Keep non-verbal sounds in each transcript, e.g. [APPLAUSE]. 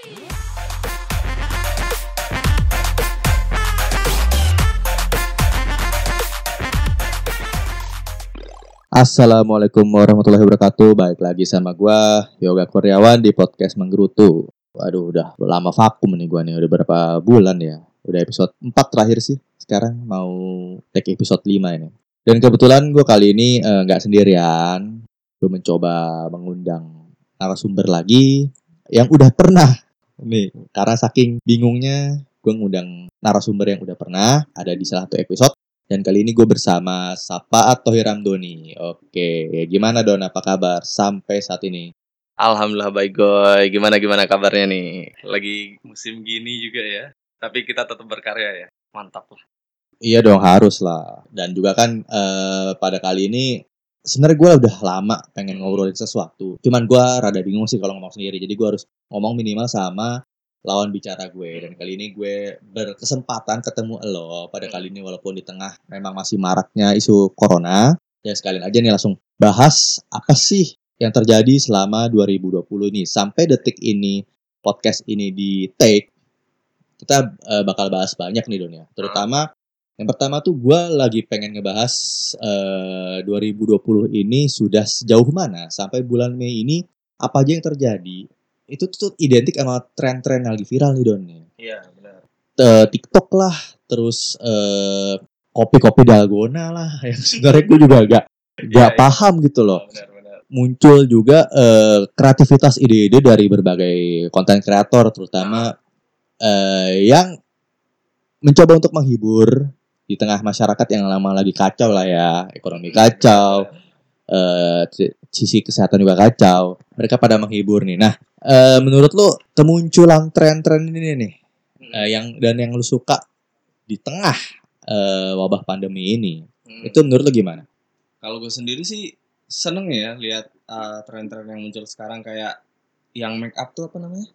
Assalamualaikum warahmatullahi wabarakatuh. Baik lagi sama gua Yoga Kuryawan di podcast Menggerutu. Waduh, udah lama vakum nih gua nih, udah berapa bulan ya. Udah episode 4 terakhir sih. Sekarang mau take episode 5 ini. Dan kebetulan gue kali ini eh, nggak sendirian. Gue mencoba mengundang narasumber lagi yang udah pernah. Nih, karena saking bingungnya gue ngundang narasumber yang udah pernah ada di salah satu episode dan kali ini gue bersama Sapa atau Hiramdoni. Oke, gimana Don? Apa kabar sampai saat ini? Alhamdulillah baik goy. Gimana gimana kabarnya nih? Lagi musim gini juga ya. Tapi kita tetap berkarya ya. Mantap lah. Iya dong harus lah. Dan juga kan eh, pada kali ini sebenarnya gue udah lama pengen ngobrolin sesuatu. Cuman gue rada bingung sih kalau ngomong sendiri. Jadi gue harus ngomong minimal sama lawan bicara gue. Dan kali ini gue berkesempatan ketemu lo pada kali ini walaupun di tengah memang masih maraknya isu corona. Ya sekalian aja nih langsung bahas apa sih yang terjadi selama 2020 ini. Sampai detik ini podcast ini di take kita eh, bakal bahas banyak nih Don ya. Terutama yang pertama tuh gue lagi pengen ngebahas eh, 2020 ini sudah sejauh mana sampai bulan Mei ini apa aja yang terjadi itu tuh identik sama tren-tren yang lagi viral nih Don nih. Iya benar. Eh, TikTok lah, terus eh, kopi-kopi dalgona lah [LAUGHS] yang sebenarnya gue juga gak gak iya. paham gitu loh. Benar benar. Muncul juga eh, kreativitas ide-ide dari berbagai konten kreator terutama eh, yang mencoba untuk menghibur di tengah masyarakat yang lama lagi kacau lah ya, ekonomi kacau, eh, si- sisi kesehatan juga kacau. Mereka pada menghibur nih. Nah, eh, menurut lu kemunculan tren-tren ini nih, eh, yang dan yang lu suka di tengah eh, wabah pandemi ini, Hmm. itu menurut lu gimana? Kalau gue sendiri sih seneng ya lihat uh, tren-tren yang muncul sekarang kayak yang make up tuh apa namanya?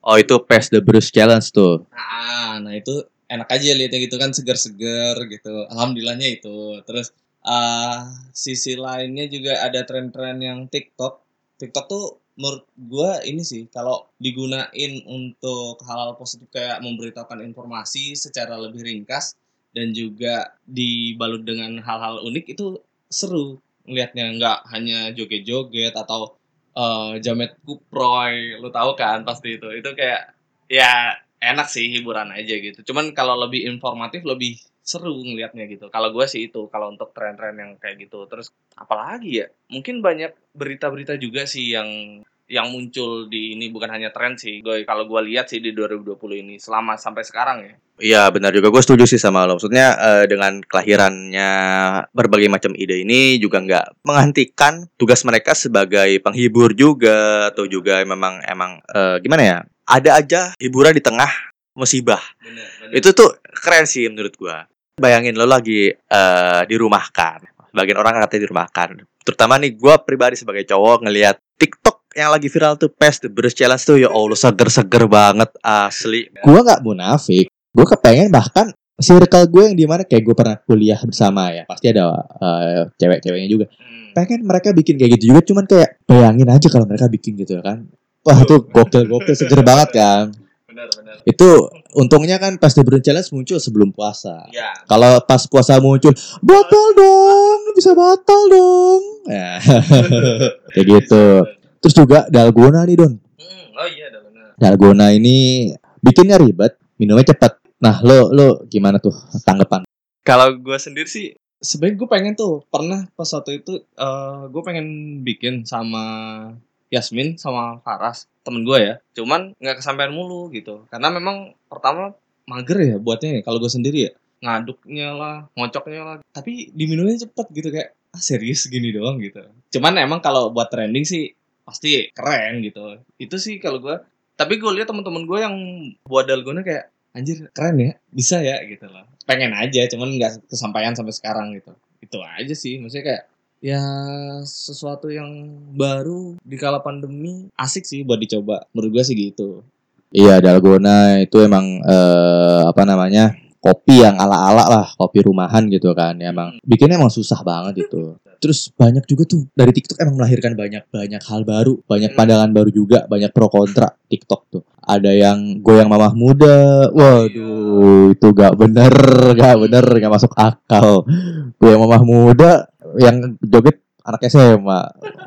Oh itu Pass the Bruce Challenge tuh. Nah, nah itu enak aja lihatnya gitu kan seger-seger gitu. Alhamdulillahnya itu. Terus uh, sisi lainnya juga ada tren-tren yang TikTok. TikTok tuh menurut gua ini sih kalau digunain untuk hal-hal positif kayak memberitahukan informasi secara lebih ringkas dan juga dibalut dengan hal-hal unik itu seru ngelihatnya nggak hanya joget-joget atau eh, jamet kuproy lu tahu kan pasti itu itu kayak ya enak sih hiburan aja gitu. Cuman kalau lebih informatif lebih seru ngelihatnya gitu. Kalau gue sih itu kalau untuk tren-tren yang kayak gitu. Terus apalagi ya? Mungkin banyak berita-berita juga sih yang yang muncul di ini bukan hanya tren sih. Gue kalau gue lihat sih di 2020 ini selama sampai sekarang ya. Iya benar juga gue setuju sih sama lo. Maksudnya eh, dengan kelahirannya berbagai macam ide ini juga nggak menghentikan tugas mereka sebagai penghibur juga atau juga memang emang eh, gimana ya? Ada aja hiburan di tengah musibah. Bener, Itu tuh keren sih menurut gua. Bayangin lo lagi eh, dirumahkan. Bagian orang katanya dirumahkan. Terutama nih gua pribadi sebagai cowok ngelihat TikTok yang lagi viral tuh Pass the Bruce Challenge tuh ya Allah seger-seger banget asli. Gua nggak munafik. Gue kepengen bahkan circle gue yang di mana kayak gue pernah kuliah bersama ya pasti ada eh, cewek-ceweknya juga Hmm. pengen mereka bikin kayak gitu juga cuman kayak bayangin aja kalau mereka bikin gitu kan wah itu gokil gokil seger banget kan Bener bener. itu untungnya kan pas The Bruce Challenge muncul sebelum puasa. Ya. Kalau pas puasa muncul, batal dong, bisa batal dong. Ya. [LAUGHS] Kayak gitu. Terus juga Dalgona nih Don. Hmm, oh iya ada bener. Dalgona ini bikinnya ribet, minumnya cepat. Nah, lo lo gimana tuh tanggapan? Kalau gue sendiri sih sebenarnya gue pengen tuh pernah pas waktu itu eh gue pengen bikin sama Yasmin sama Faras temen gue ya. Cuman nggak kesampaian mulu gitu. Karena memang pertama mager ya buatnya ya. Kalau gue sendiri ya ngaduknya lah, ngocoknya lah. Tapi diminumnya cepet gitu kayak ah serius gini doang gitu. Cuman emang kalau buat trending sih pasti keren gitu. Itu sih kalau gue. Tapi gue lihat teman-teman gue yang buat dalgona kayak anjir keren ya bisa ya gitu loh pengen aja cuman nggak kesampaian sampai sekarang gitu itu aja sih maksudnya kayak ya sesuatu yang baru di kala pandemi asik sih buat dicoba menurut gue sih gitu Iya, Dalgona itu emang eh, apa namanya? Kopi yang ala-ala lah, kopi rumahan gitu kan. Emang bikinnya emang susah banget itu. Terus banyak juga tuh dari TikTok emang melahirkan banyak banyak hal baru, banyak pandangan baru juga, banyak pro kontra TikTok tuh. Ada yang goyang mamah muda, waduh itu gak bener, gak bener, gak masuk akal. Goyang mamah muda yang joget anak SMA,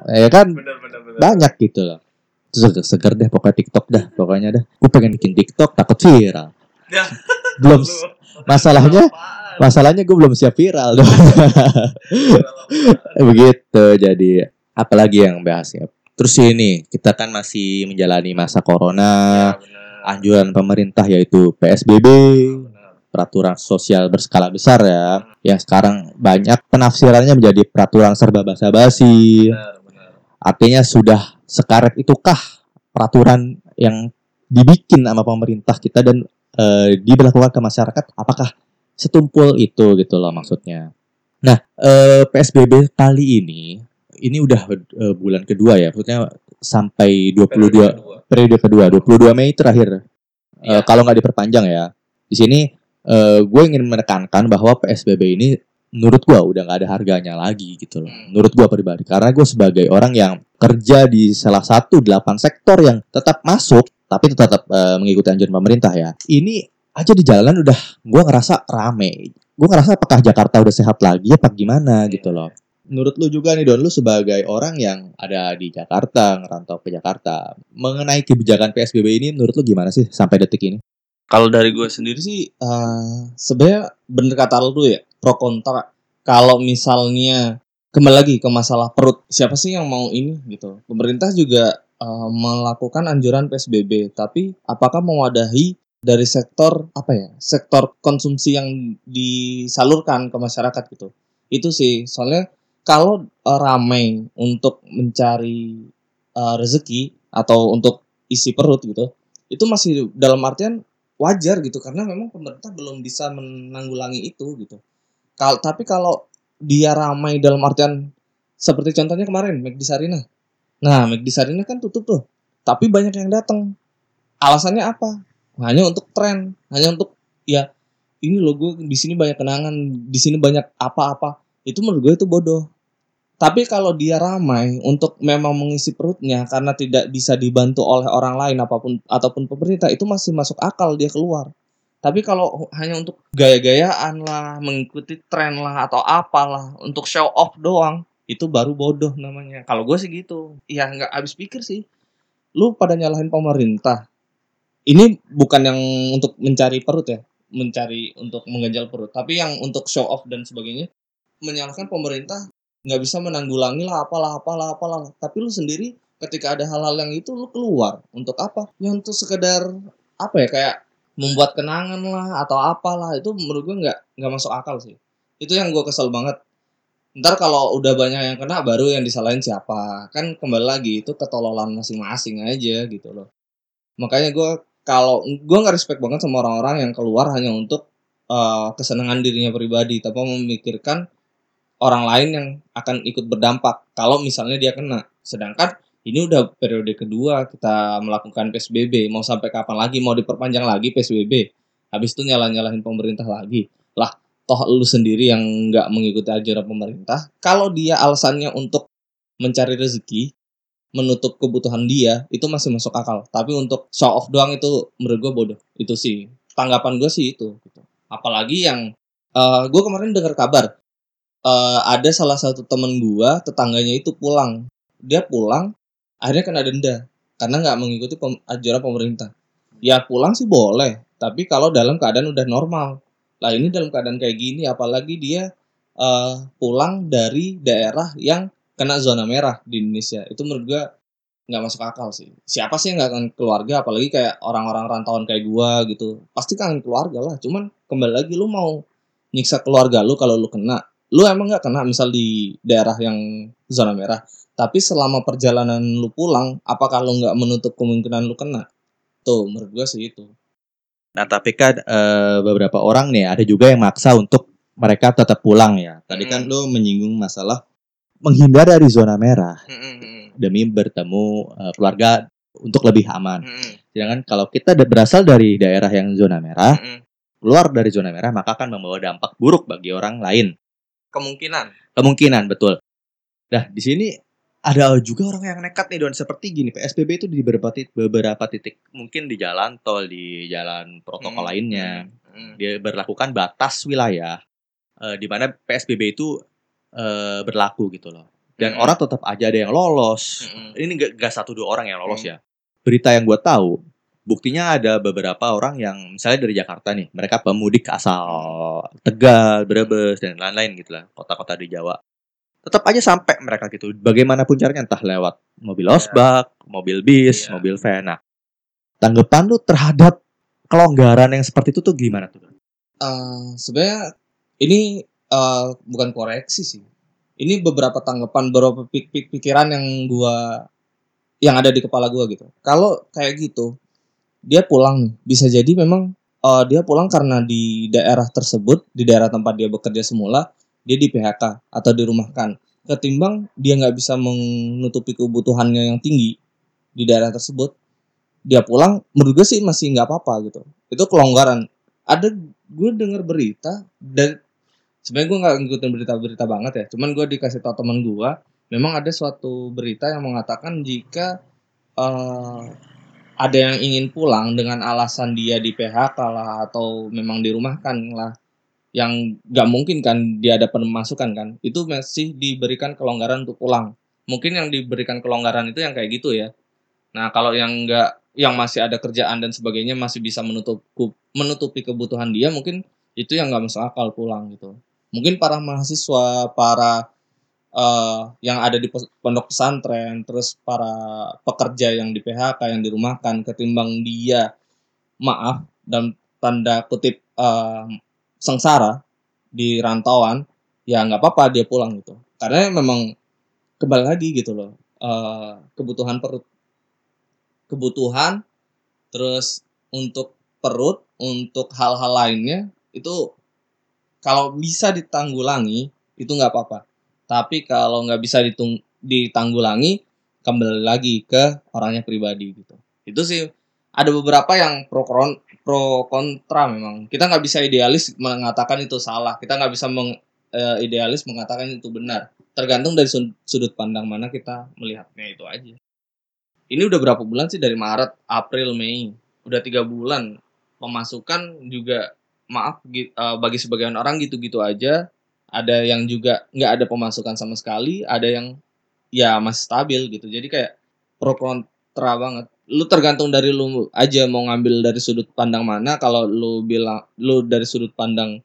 ya kan bener bener bener banyak gitu loh. Terus seger, seger deh pokoknya TikTok dah, pokoknya dah. Gue pengen bikin TikTok takut viral. Ya. Belum Lu- masalahnya masalahnya gue belum siap viral dong. [LAUGHS] Begitu jadi apalagi yang bahas ya. Terus ini kita kan masih menjalani masa corona, Ya, bener. anjuran pemerintah yaitu PSBB, Bener. peraturan sosial berskala besar ya. Yang sekarang banyak penafsirannya menjadi peraturan serba basa-basi. Artinya sudah sekaret itukah peraturan yang dibikin sama pemerintah kita dan eh, diberlakukan ke masyarakat apakah setumpul itu gitu loh maksudnya. Nah, eh, PSBB kali ini ini udah eh, bulan kedua ya, maksudnya sampai 22 Periode kedua. kedua 22 Mei terakhir. Eh, Iya. kalau nggak diperpanjang ya. Di sini eh, gue ingin menekankan bahwa PSBB ini menurut gue udah nggak ada harganya lagi gitu loh. Hmm. Menurut gue pribadi karena gue sebagai orang yang kerja di salah satu delapan sektor yang tetap masuk tapi tetap eh, mengikuti anjuran pemerintah ya. Ini aja di jalanan udah gue ngerasa rame. Gue ngerasa apakah Jakarta udah sehat lagi apa gimana gitu loh. Menurut lu juga nih Don, lu sebagai orang yang ada di Jakarta, ngerantau ke Jakarta, mengenai kebijakan PSBB ini menurut lu gimana sih sampai detik ini? Kalau dari gue sendiri sih, eh sebenarnya bener kata lu ya, pro kontra. Kalau misalnya kembali lagi ke masalah perut, siapa sih yang mau ini gitu? Pemerintah juga eh, melakukan anjuran PSBB, tapi apakah mewadahi dari sektor apa ya? Sektor konsumsi yang disalurkan ke masyarakat gitu. Itu sih, soalnya kalau eh, ramai untuk mencari eh, rezeki atau untuk isi perut gitu, itu masih dalam artian wajar gitu karena memang pemerintah belum bisa menanggulangi itu gitu. Kal tapi kalau dia ramai dalam artian seperti contohnya kemarin McD Sarina. Nah, McD Sarina kan tutup tuh. Tapi banyak yang datang. Alasannya apa? Hanya untuk tren, hanya untuk ya ini loh gue di sini banyak kenangan, di sini banyak apa-apa. Itu menurut gue itu bodoh. Tapi kalau dia ramai untuk memang mengisi perutnya karena tidak bisa dibantu oleh orang lain apa pun ataupun pemerintah itu masih masuk akal dia keluar. Tapi kalau hanya untuk gaya-gayaan lah, mengikuti tren lah atau apalah untuk show off doang, itu baru bodoh namanya. Kalau gue sih gitu. Ya nggak habis pikir sih. Lu pada nyalahin pemerintah. Ini bukan yang untuk mencari perut ya, mencari untuk mengganjal perut, tapi yang untuk show off dan sebagainya menyalahkan pemerintah nggak bisa menanggulangi lah apalah apalah apalah tapi lu sendiri ketika ada hal-hal yang itu lu keluar untuk apa ya untuk sekedar apa ya kayak membuat kenangan lah atau apalah itu menurut gue nggak nggak masuk akal sih itu yang gue kesel banget ntar kalau udah banyak yang kena baru yang disalahin siapa kan kembali lagi itu ketololan masing-masing aja gitu loh makanya gue kalau gue nggak respect banget sama orang-orang yang keluar hanya untuk eh, kesenangan dirinya pribadi tanpa memikirkan orang lain yang akan ikut berdampak kalau misalnya dia kena. Sedangkan ini udah periode kedua kita melakukan PSBB, mau sampai kapan lagi mau diperpanjang lagi PSBB. Habis itu nyalah-nyalahin pemerintah lagi. Lah, toh lu sendiri yang nggak mengikuti ajaran pemerintah, kalau dia alasannya untuk mencari rezeki, menutup kebutuhan dia, itu masih masuk akal. Tapi untuk show off doang itu menurut gue bodoh. Itu sih tanggapan gue sih itu. Gitu. Apalagi yang eh gue kemarin dengar kabar eh, ada salah satu temen gua tetangganya itu pulang dia pulang akhirnya kena denda karena nggak mengikuti pem- ajaran pemerintah ya pulang sih boleh tapi kalau dalam keadaan udah normal lah ini dalam keadaan kayak gini apalagi dia eh, pulang dari daerah yang kena zona merah di Indonesia. Itu menurut gua nggak masuk akal sih. Siapa sih yang nggak akan keluarga? Apalagi kayak orang-orang rantauan kayak gua gitu. Pasti kangen keluarga lah. Cuman kembali lagi lu mau nyiksa keluarga lu kalau lu kena. Lu emang nggak kena misal di daerah yang zona merah. Tapi selama perjalanan lu pulang apakah lu nggak menutup kemungkinan lu kena? Tuh menurut gua sih itu Nah, tapi kan eh, beberapa orang nih ada juga yang maksa untuk mereka tetap pulang ya. Tadi kan Mm-mm. lu menyinggung masalah menghindar dari zona merah demi bertemu eh, keluarga untuk lebih aman. Sedangkan kalau kita berasal dari daerah yang zona merah, keluar dari zona merah maka akan membawa dampak buruk bagi orang lain. Kemungkinan. Kemungkinan betul. Nah, di sini ada juga orang yang nekat nih Don seperti gini PSBB itu di beberapa titik, beberapa titik mungkin di jalan tol di jalan protokol Hmm, lainnya Hmm. dia berlakukan batas wilayah eh, di mana PSBB itu eh, berlaku gitu loh dan Hmm. orang tetap aja ada yang lolos Hmm. ini gak, gak satu dua orang yang lolos Hmm. ya berita yang gue tahu buktinya ada beberapa orang yang misalnya dari Jakarta nih mereka pemudik asal Tegal Brebes dan lain-lain gitu lah kota-kota di Jawa tetap aja sampai mereka gitu bagaimanapun caranya entah lewat mobil osbak mobil bis Iya. mobil van nah tanggapan lu terhadap kelonggaran yang seperti itu tuh gimana tuh Eh, sebenarnya ini eh, bukan koreksi sih. Ini beberapa tanggapan, beberapa pik- pik- pikiran yang gua yang ada di kepala gua gitu. Kalau kayak gitu, dia pulang nih. Bisa jadi memang eh, dia pulang karena di daerah tersebut, di daerah tempat dia bekerja semula, dia di PHK atau dirumahkan. Ketimbang dia nggak bisa menutupi kebutuhannya yang tinggi di daerah tersebut, dia pulang, menurut gue sih masih nggak apa-apa gitu. Itu kelonggaran. Ada gue dengar berita dan sebenarnya gue nggak ngikutin berita-berita banget ya cuman gue dikasih tau teman gue memang ada suatu berita yang mengatakan jika eh, ada yang ingin pulang dengan alasan dia di PHK lah atau memang dirumahkan lah yang nggak mungkin kan dia ada pemasukan kan itu masih diberikan kelonggaran untuk pulang. Mungkin yang diberikan kelonggaran itu yang kayak gitu ya. Nah kalau yang nggak yang masih ada kerjaan dan sebagainya masih bisa menutup menutupi kebutuhan dia mungkin itu yang nggak masuk akal pulang gitu. Mungkin para mahasiswa para eh, yang ada di pondok pesantren terus para pekerja yang di PHK yang dirumahkan ketimbang dia maaf dan tanda kutip eh, sengsara di rantauan ya nggak apa-apa dia pulang gitu. Karena memang kembali lagi gitu loh eh, kebutuhan perut. Kebutuhan terus untuk perut untuk hal-hal lainnya itu kalau bisa ditanggulangi itu nggak apa-apa. Tapi kalau nggak bisa ditung- ditanggulangi kembali lagi ke orangnya pribadi gitu. Itu sih ada beberapa yang pro pro kontra memang. Kita nggak bisa idealis mengatakan itu salah. Kita nggak bisa meng, eh, idealis mengatakan itu benar. Tergantung dari sud- sudut pandang mana kita melihatnya itu aja. Ini udah berapa bulan sih? Dari Maret April Mei. Udah tiga bulan. Pemasukan juga maaf eh, bagi sebagian orang gitu-gitu aja. Ada yang juga nggak ada pemasukan sama sekali. Ada yang ya masih stabil gitu. Jadi kayak pro kontra banget lu tergantung dari lu aja mau ngambil dari sudut pandang mana kalau lu bilang lu dari sudut pandang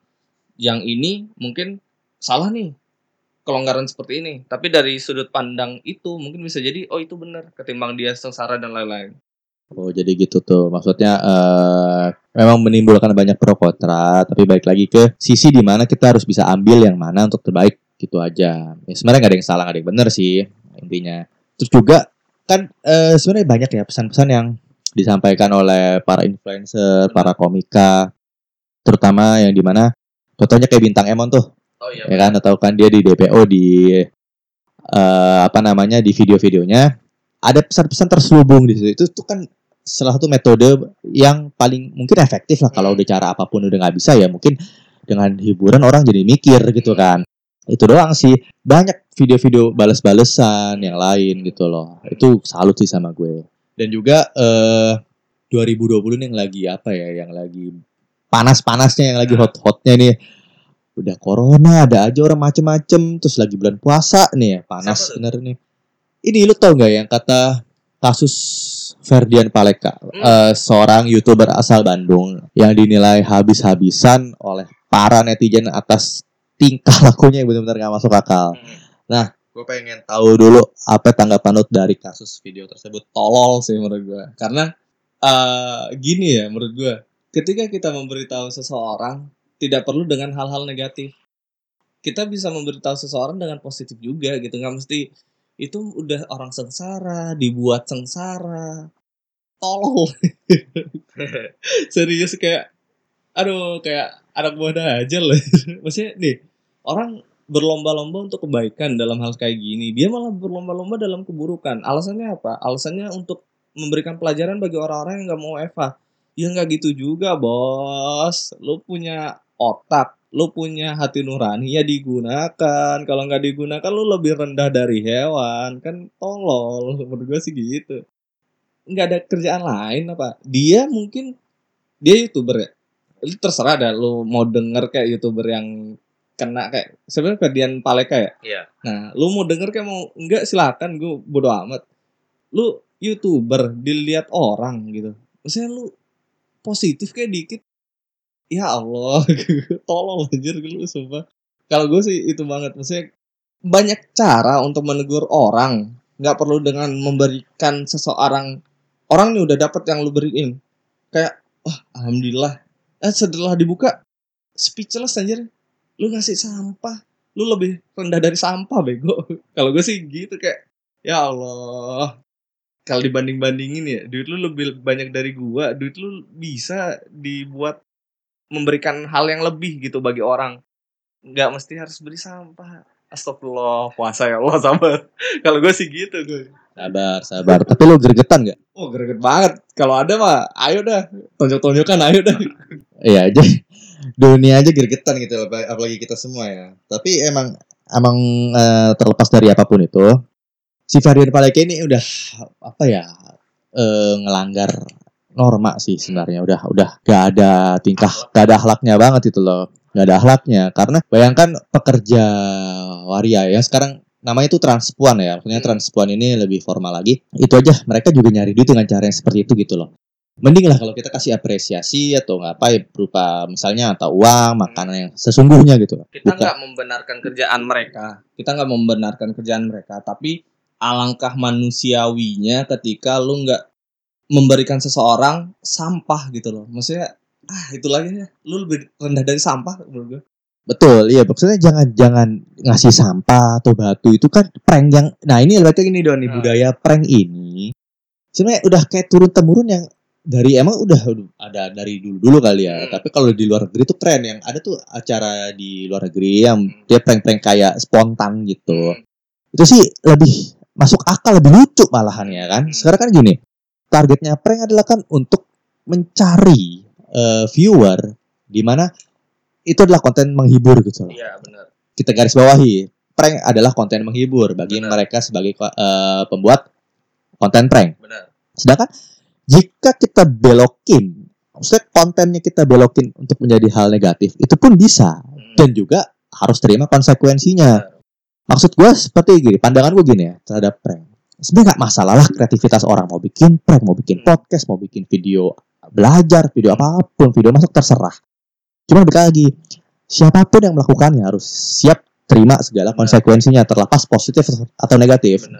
yang ini mungkin salah nih kelonggaran seperti ini tapi dari sudut pandang itu mungkin bisa jadi oh itu benar ketimbang dia sengsara dan lain-lain Oh jadi gitu tuh maksudnya eh memang menimbulkan banyak pro kontra tapi balik lagi ke sisi di mana kita harus bisa ambil yang mana untuk terbaik gitu aja. Ya, sebenarnya nggak ada yang salah nggak ada yang benar sih intinya. Terus juga kan eh, sebenarnya banyak ya pesan-pesan yang disampaikan oleh para influencer, para komika, terutama yang di mana contohnya kayak bintang Emon tuh. Oh iya. Ya kan? Atau kan dia di DPO di eh, apa namanya di video-videonya. Ada pesan-pesan terselubung di situ. Itu tuh kan salah satu metode yang paling mungkin efektif lah. Kalau Hmm. udah cara apa pun udah nggak bisa ya mungkin dengan hiburan orang jadi mikir gitu kan itu doang sih. Banyak video-video balas-balesan yang lain gitu loh. Itu salut sih sama gue. Dan juga eh 2020 nih yang lagi apa ya yang lagi panas-panasnya yang lagi Nah. hot-hotnya nih. Udah corona ada aja orang macem-macem terus lagi bulan puasa nih ya panas bener nih. Ini lu tau nggak yang kata kasus Ferdian Paleka eh, seorang youtuber asal Bandung yang dinilai habis-habisan oleh para netizen atas tingkah lakunya yang benar-benar gak masuk akal. Gue pengen tahu dulu apa tanggapan lu dari kasus video tersebut. Tolol sih menurut gue karena eh gini ya menurut gue ketika kita memberitahu seseorang tidak perlu dengan hal-hal negatif. Kita bisa memberitahu seseorang dengan positif juga gitu. Nggak mesti itu udah orang sengsara dibuat sengsara. Tolol. [LAUGHS] Serius kayak aduh kayak anak buah aja loh. [LAUGHS] Maksudnya nih orang berlomba-lomba untuk kebaikan dalam hal kayak gini dia malah berlomba-lomba dalam keburukan. Alasannya apa? Alasannya untuk memberikan pelajaran bagi orang-orang yang nggak mau Eva. Ya nggak gitu juga bos. Lu punya otak lu punya hati nurani ya digunakan. Kalau nggak digunakan lu lebih rendah dari hewan. Kan tolol menurut gue sih gitu. Nggak ada kerjaan lain apa? Dia mungkin dia youtuber ya. Terserah dah lu mau denger kayak youtuber yang kena kayak sebenarnya Ferdian Paleka ya? Iya. nah lu mau denger kayak mau enggak silakan gue bodo amat. Lu youtuber dilihat orang gitu. Maksudnya lu positif kayak dikit ya Allah [LAUGHS] tolong anjir lu sumpah. Kalau gue sih itu banget maksudnya banyak cara untuk menegur orang. Nggak perlu dengan memberikan seseorang orang nih udah dapet yang lu beriin. Kayak wah alhamdulillah. Eh setelah dibuka speechless anjir lu ngasih sampah. Lu lebih rendah dari sampah bego. [LAUGHS] Kalau gue sih gitu kayak ya Allah kalau dibanding bandingin ya duit lu lebih banyak dari gua duit lu bisa dibuat memberikan hal yang lebih gitu bagi orang. Nggak mesti harus beli sampah. Astagfirullah puasa ya Allah [LAUGHS] sabar. Kalau gue sih gitu gue Sabar, sabar. Tapi lu gregetan gak? oh greget banget. Kalau ada mah ayo dah. Tonjok tonjokan ayo dah. [LAUGHS] Iya aja. Dunia aja gregetan gitu, apa- apalagi kita semua ya. Tapi emang emang eh, terlepas dari apa pun itu, si Ferdian Paleka ini udah apa ya eh, ngelanggar norma sih sebenarnya. Udah udah gak ada tingkah, gak ada akhlaknya banget itu loh. Gak ada akhlaknya. Karena bayangkan pekerja waria ya sekarang namanya itu transpuan ya. Maksudnya transpuan ini lebih formal lagi. Itu aja mereka juga nyari duit dengan cara yang seperti itu gitu loh mending lah kalau kita kasih apresiasi atau nggak apa ya berupa misalnya atau uang makanan yang sesungguhnya gitu. Kita nggak membenarkan kerjaan mereka. Kita nggak membenarkan kerjaan mereka tapi alangkah manusiawinya ketika lu nggak memberikan seseorang sampah gitu loh. Maksudnya ah itu lagi ya. Lu lebih rendah dari sampah menurut gue betul iya. Maksudnya jangan jangan ngasih sampah atau batu. Itu kan prank yang nah ini berarti ini dong nih Nah. budaya prank ini sebenarnya udah kayak turun temurun yang dari emang udah ada dari dulu dulu kali ya. Hmm. tapi kalau di luar negeri tuh keren. Yang ada tuh acara di luar negeri yang dia prank-prank kayak spontan gitu. Itu sih lebih masuk akal lebih lucu malahan ya kan. Hmm. sekarang kan gini targetnya prank adalah kan untuk mencari eh, viewer di mana itu adalah konten menghibur gitu. Iya benar. Kita garis bawahi prank adalah konten menghibur bagi Benar. mereka sebagai eh, pembuat konten prank. Benar. Sedangkan jika kita belokin maksudnya kontennya kita belokin untuk menjadi hal negatif itu pun bisa. Dan juga harus terima konsekuensinya. Maksud gue seperti gini pandangan gue gini ya terhadap prank. Sebenarnya nggak masalah lah kreativitas orang mau bikin prank mau bikin Hmm. podcast mau bikin video belajar video apa pun video masuk terserah. Cuma balik lagi siapa pun yang melakukannya harus siap terima segala konsekuensinya terlepas positif atau negatif.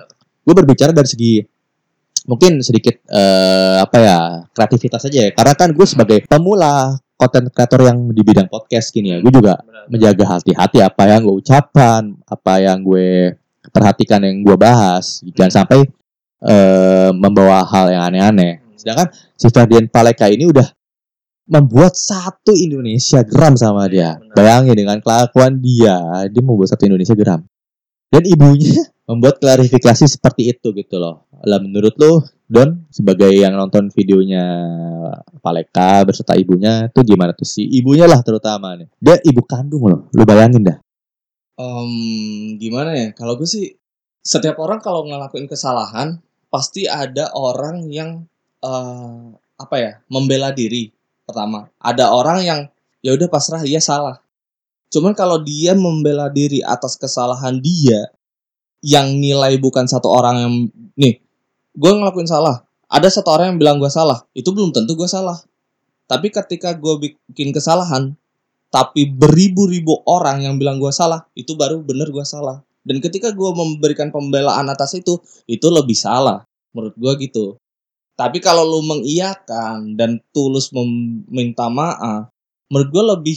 Gue berbicara dari segi mungkin sedikit eh, apa ya kreativitas aja ya karena kan gue sebagai pemula konten kreator yang di bidang podcast gini ya gue juga benar menjaga hati-hati apa yang gue ucapkan, apa yang gue perhatikan yang gue bahas, jangan sampai eh, membawa hal yang aneh-aneh. Sedangkan si Ferdian Paleka ini udah membuat satu Indonesia geram sama dia. Benar. Bayangin dengan kelakuan dia, dia membuat satu Indonesia geram. Dan ibunya membuat klarifikasi seperti itu gitu loh. Lah menurut lo, Don, sebagai yang nonton videonya Paleka berserta ibunya, tuh gimana tuh si ibunya lah terutama nih. Dia ibu kandung loh, lu bayangin dah. Em, gimana ya kalau gue sih setiap orang kalau ngelakuin kesalahan pasti ada orang yang eh, apa ya membela diri pertama ada orang yang ya udah pasrah iya salah cuman kalau dia membela diri atas kesalahan dia yang nilai bukan satu orang yang nih gue ngelakuin salah. Ada satu orang yang bilang gue salah. Itu belum tentu gue salah. Tapi ketika gue bikin kesalahan tapi beribu-ribu orang yang bilang gue salah itu baru bener gue salah. Dan ketika gue memberikan pembelaan atas itu itu lebih salah. Menurut gue gitu. Tapi kalau lu mengiyakan dan tulus meminta maaf menurut gue lebih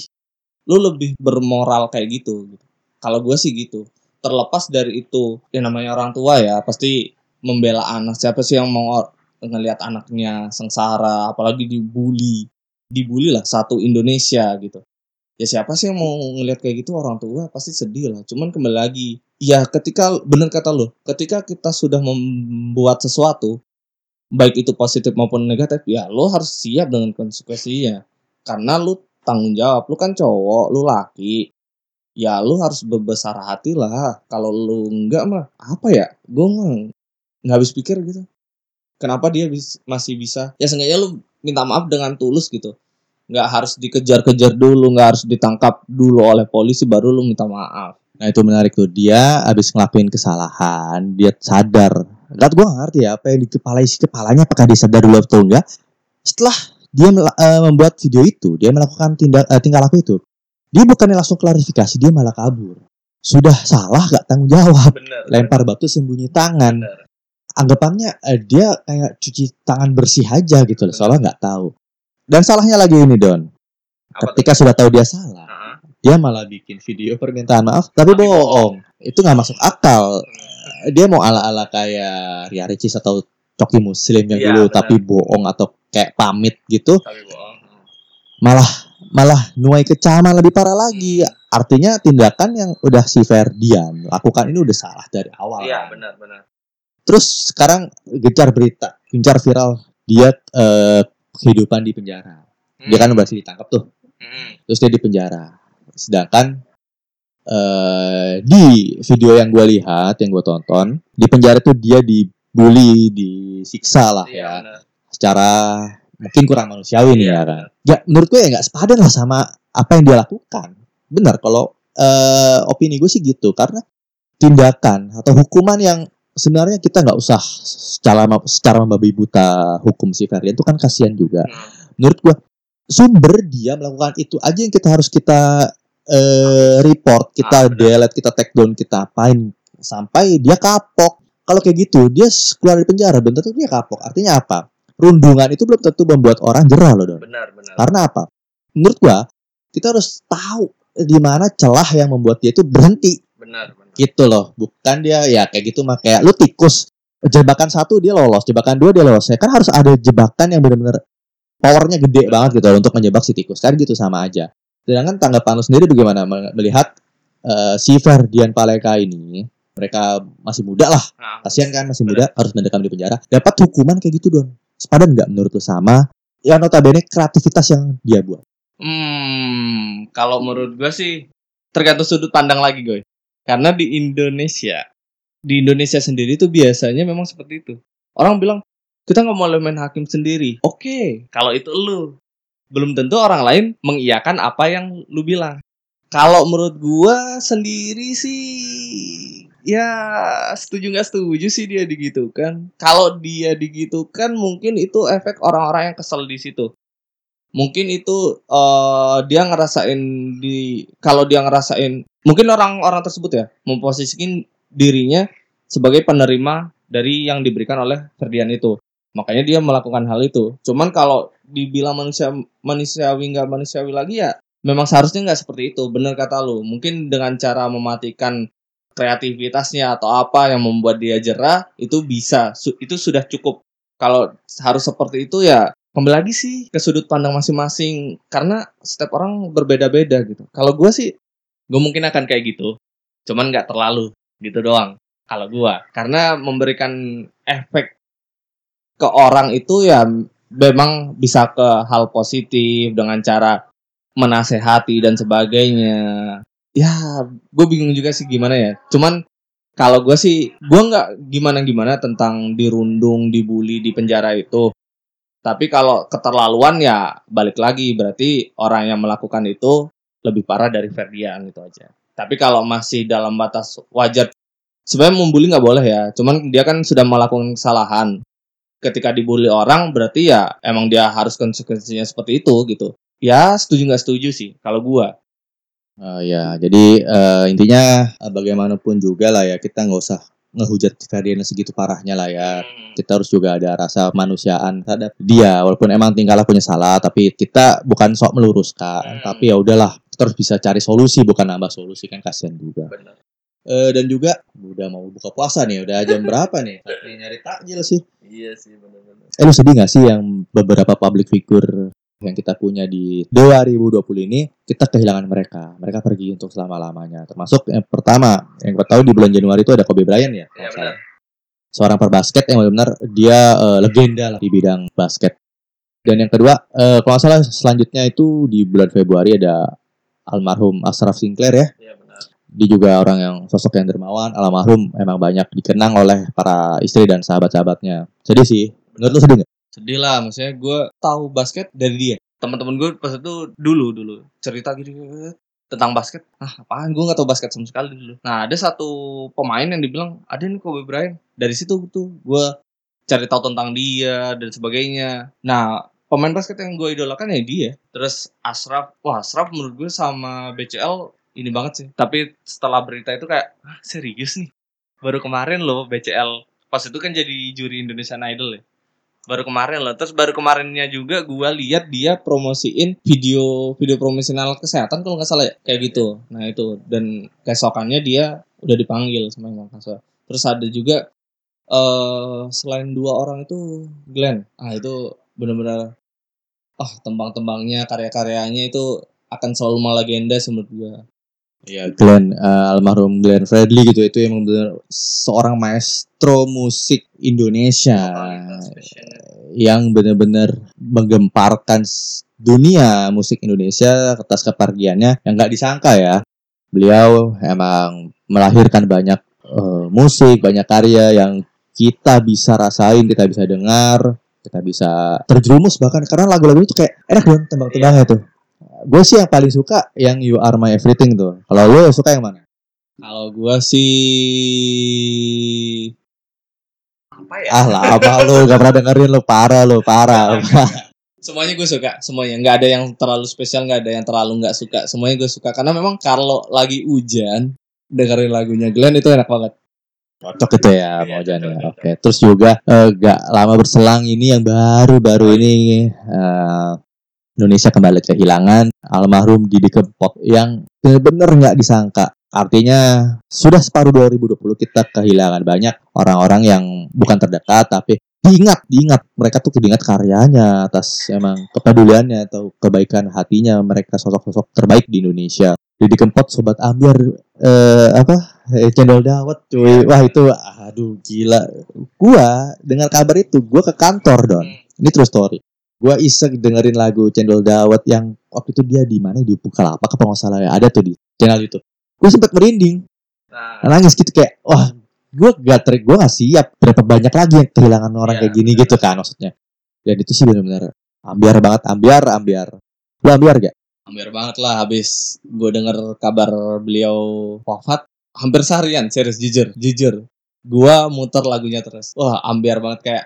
lu lebih bermoral kayak gitu kalau gue sih gitu terlepas dari itu yang namanya orang tua ya pasti membela anak. Siapa sih yang mau ngelihat anaknya sengsara apalagi dibully? Dibully lah satu Indonesia gitu. Ya siapa sih yang mau ngelihat kayak gitu? Orang tua pasti sedih lah. Cuman kembali lagi ya ketika bener kata lo ketika kita sudah membuat sesuatu baik itu positif maupun negatif ya lo harus siap dengan konsekuensinya. Karena lu tanggung jawab lu kan cowok lu laki ya lu harus berbesar hati lah. Kalau lu enggak mah apa ya? Gue nggak habis pikir gitu. Kenapa dia bis- masih bisa? Ya seenggaknya lu minta maaf dengan tulus gitu. Nggak harus dikejar-kejar dulu nggak harus ditangkap dulu oleh polisi baru lu minta maaf. Nah itu menarik tuh. Dia abis ngelakuin kesalahan dia sadar. Gak gue ngerti ya apa yang di kepala isi kepalanya apakah dia sadar dulu atau enggak. Setelah dia eh, membuat video itu dia melakukan tindak eh, tingkah laku itu dia bukannya langsung klarifikasi dia malah kabur. Sudah salah gak tanggung jawab? Bener lempar batu sembunyi tangan. Anggapannya eh, dia kayak cuci tangan bersih aja gitu loh soalnya nggak tahu. Dan salahnya lagi ini Don. Ketika sudah tahu dia salah, dia malah bikin video permintaan maaf tapi bohong. itu nggak masuk akal. Dia mau ala-ala kayak Ria Ricis atau Coki Muslim yang Iya, dulu benar. tapi bohong atau kayak pamit gitu tapi bohong malah malah nuai kecaman lebih parah lagi. Artinya tindakan yang udah si Ferdian lakukan ini udah salah dari awal. Iya kan. benar benar. Terus sekarang gencar berita gencar viral dia eh, kehidupan di penjara. Dia kan berhasil ditangkap tuh. Hmm. terus dia di penjara. Sedangkan eh di video yang gue lihat yang gue tonton di penjara tuh dia dibully disiksa lah iya ya. benar. Secara mungkin kurang manusiawi nih Iya, ya kan ya menurut gue ya nggak sepadan lah sama apa yang dia lakukan benar kalau eh opini gue sih gitu karena tindakan atau hukuman yang sebenarnya kita nggak usah secara secara membabi buta hukum si Ferdian itu kan kasihan juga Hmm. menurut gua sumber dia melakukan itu aja yang kita harus kita eh, report, kita Ah, delete, kita take down, kita apain sampai dia kapok. Kalau kayak gitu, dia keluar dari penjara belum tentu dia kapok. Artinya apa? Rundungan itu belum tentu membuat orang jerah loh, Don. benar benar Karena apa? Menurut gua, kita harus tahu di mana celah yang membuat dia itu berhenti benar benar gitu loh. Bukan dia ya kayak gitu mah kayak lu tikus. Jebakan satu dia lolos, jebakan dua dia lolos. Ya kan harus ada jebakan yang benar-benar powernya gede banget gitu loh untuk menjebak si tikus. Kan gitu sama aja. Sedangkan tanggapan lu sendiri bagaimana me- melihat eh, si Ferdian Paleka ini? Mereka masih muda lah, Nah, kasihan kan masih muda harus mendekam di penjara. Dapat hukuman kayak gitu don. Sepadan nggak menurut lu sama? Ya notabene kreativitas yang dia buat. Hmm, kalau menurut gue sih tergantung sudut pandang lagi, gue. Karena di Indonesia, di Indonesia sendiri tuh biasanya memang seperti itu. Orang bilang kita nggak mau main hakim sendiri. Oke, kalau itu lu, belum tentu orang lain mengiyakan apa yang lu bilang. Kalau menurut gua sendiri sih, ya setuju nggak setuju sih dia digitukan. Kalau dia digitukan, mungkin itu efek orang-orang yang kesel di situ. Mungkin itu eh, dia ngerasain di kalau dia ngerasain mungkin orang-orang tersebut ya memposisikan dirinya sebagai penerima dari yang diberikan oleh Ferdian itu. Makanya dia melakukan hal itu. Cuman kalau dibilang manusia manusiawi nggak manusiawi lagi ya memang seharusnya nggak seperti itu bener kata lu. Mungkin dengan cara mematikan kreativitasnya atau apa yang membuat dia jerah itu bisa. Su- itu sudah cukup. Kalau harus seperti itu ya kembali lagi sih ke sudut pandang masing-masing. Karena setiap orang berbeda-beda gitu. Kalau gue sih gue mungkin akan kayak gitu, cuman nggak terlalu gitu doang. Kalau gue karena memberikan efek ke orang itu ya memang bisa ke hal positif dengan cara menasehati dan sebagainya. Ya, gue bingung juga sih gimana ya. Cuman kalau gue sih, gue nggak gimana-gimana tentang dirundung, dibully di penjara itu. Tapi kalau keterlaluan ya balik lagi berarti orang yang melakukan itu lebih parah dari Ferdian itu aja. Tapi kalau masih dalam batas wajar, sebenarnya membuli nggak boleh ya. Cuman dia kan sudah melakukan kesalahan. Ketika dibully orang berarti ya emang dia harus konsekuensinya seperti itu gitu. Ya setuju nggak setuju sih kalau gua. Eh, ya, jadi eh, intinya eh, bagaimanapun juga lah ya kita nggak usah ngehujat Ferdian segitu parahnya lah ya. Kita harus juga ada rasa manusiaan terhadap dia walaupun emang tingkah lakunya salah tapi kita bukan sok meluruskan Hmm. tapi ya udahlah kita harus bisa cari solusi bukan nambah solusi kan kasihan juga. Benar. Eh, dan juga udah mau buka puasa nih udah jam berapa nih? Tapi nyari takjil sih. Iya sih benar-benar. Eh lu sedih gak sih yang beberapa public figure yang kita punya di 2020 ini kita kehilangan mereka. Mereka pergi untuk selama-lamanya. Termasuk yang pertama, yang gue tahu di bulan Januari itu ada Kobe Bryant ya. salah. benar. seorang perbasket yang benar-benar dia eh, legenda lah di bidang basket. Dan yang kedua, eh, kalau nggak salah selanjutnya itu di bulan Februari ada almarhum Ashraf Sinclair ya. Iya benar. Dia juga orang yang sosok yang dermawan, almarhum emang banyak dikenang oleh para istri dan sahabat-sahabatnya. Sedih sih. Menurut lu sedih nggak? Sedih lah, maksudnya gue tahu basket dari dia. Teman-teman gue pas itu dulu dulu cerita gitu tentang basket. Ah, apaan gue nggak tahu basket sama sekali dulu. Nah, ada satu pemain yang dibilang ada nih Kobe Bryant. Dari situ tuh gue cari tahu tentang dia dan sebagainya. Nah, pemain basket yang gue idolakan ya dia. Terus Ashraf, wah Ashraf menurut gue sama BCL ini banget sih. Tapi setelah berita itu kayak, ah, serius nih. Baru kemarin loh BCL. Pas itu kan jadi juri Indonesian Idol ya. Baru kemarin loh. Terus baru kemarinnya juga gue lihat dia promosiin video video promosional kesehatan kalau nggak salah ya. Kayak gitu. Nah itu. Dan keesokannya dia udah dipanggil sama Imam Kaswa. Terus ada juga eh selain dua orang itu Glenn. Ah itu benar-benar ah tembang-tembangnya karya-karyanya itu akan selalu melegenda menurut gue. Iya, Glenn eh, almarhum Glenn Fredly gitu itu emang bener seorang maestro musik Indonesia yang benar-benar menggemparkan dunia musik Indonesia atas kepergiannya yang nggak disangka ya. Beliau emang melahirkan banyak eh, musik, banyak karya yang kita bisa rasain, kita bisa dengar, kita bisa terjerumus bahkan karena lagu-lagu itu kayak enak dong tembang-tembangnya tuh. Gue sih yang paling suka yang You Are My Everything tuh. Kalau lo suka yang mana? Kalau gue sih apa ya? Ah lah, apa lo gak pernah dengerin lo parah lo parah. [LAUGHS] Semuanya gue suka, semuanya nggak ada yang terlalu spesial, nggak ada yang terlalu nggak suka. Semuanya gue suka karena memang kalau lagi hujan dengerin lagunya Glenn itu enak banget. Cocok itu ya Iya, mau jangan cocok, ya. Oke, terus juga eh, gak lama berselang ini yang baru-baru ini eh, Indonesia kembali kehilangan almarhum Didi Kempot yang benar-benar nggak disangka. Artinya sudah separuh 2020 kita kehilangan banyak orang-orang yang bukan terdekat tapi diingat, diingat. Mereka tuh diingat karyanya atas emang kepeduliannya atau kebaikan hatinya. Mereka sosok-sosok terbaik di Indonesia. Didi Kempot sobat ambiar eh, apa eh, cendol dawet cuy. Wah itu aduh gila. Gua dengar kabar itu gua ke kantor don. Ini true story gua iseng dengerin lagu cendol dawet yang waktu itu dia di mana? Di Bukalapak apa nggak salah ya? Ada tuh di channel YouTube. Gue sempet merinding. Nah, nangis gitu kayak wah gue gak ter gue gak siap. Berapa banyak lagi yang kehilangan orang Iya, kayak gini gitu kan maksudnya. Dan itu sih benar-benar ambiar banget ambiar ambiar. Lu ambiar gak hampir banget lah habis gue denger kabar beliau wafat hampir seharian serius jujur jujur. Gue muter lagunya terus. Wah ambiar banget kayak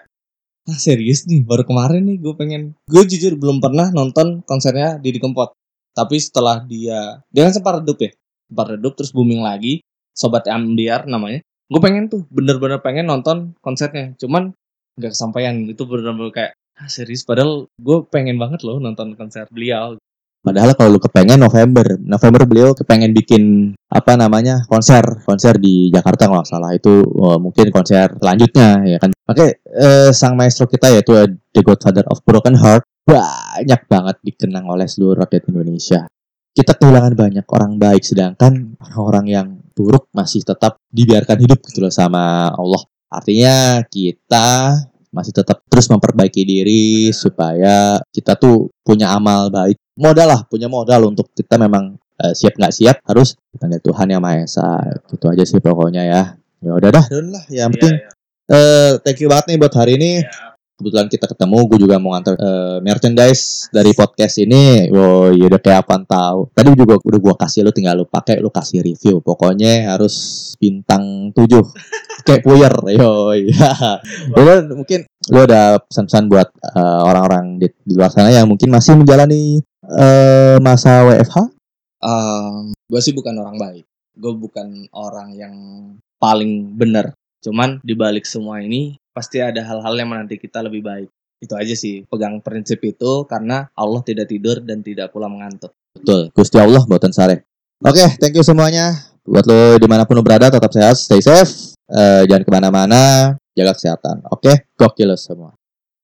ah serius nih baru kemarin nih gue pengen gue jujur belum pernah nonton konsernya Didi Kempot. Tapi setelah dia dia kan sempat redup ya? Sempat redup terus booming lagi sobat ambiar namanya. Gue pengen tuh bener-bener pengen nonton konsernya. Cuman nggak kesampaian. Itu bener-bener kayak ah serius? Padahal gue pengen banget loh nonton konser beliau Padahal kalau lu kepengen November, November beliau kepengen bikin apa namanya konser, konser di Jakarta kalau salah itu wah, mungkin konser selanjutnya ya kan. Makanya eh, sang maestro kita yaitu eh, The Godfather of Broken Heart banyak banget dikenang oleh seluruh rakyat Indonesia. Kita kehilangan banyak orang baik sedangkan orang yang buruk masih tetap dibiarkan hidup gitu loh sama Allah. Artinya kita masih tetap terus memperbaiki diri supaya kita tuh punya amal baik modal lah punya modal untuk kita memang eh, siap nggak siap harus dipanggil Tuhan yang Maha Esa. Gitu aja sih pokoknya ya. Ya udah dah. Lah yang penting eh thank you banget nih buat hari ini. Kebetulan kita ketemu gue juga mau nganter eh, merchandise dari podcast ini. Oh iya udah kayak apaan tahu. Tadi juga udah gua kasih lu tinggal lu pakai lu kasih review. Pokoknya harus bintang 7 [LAUGHS] kayak puyer yo iya Udah, mungkin lu ada pesan-pesan buat eh, orang-orang di, di luar sana yang mungkin masih menjalani eh, masa WFH gue sih bukan orang baik. Gue bukan orang yang paling benar. Cuman dibalik semua ini pasti ada hal-hal yang menanti kita lebih baik. Itu aja sih pegang prinsip itu karena Allah tidak tidur dan tidak pula mengantuk. Betul. Gusti Allah buatan sare oke thank you semuanya. Buat lo di mana pun lo berada tetap sehat stay safe. Eh, jangan ke mana-mana jaga kesehatan. Oke? Gokil lo semua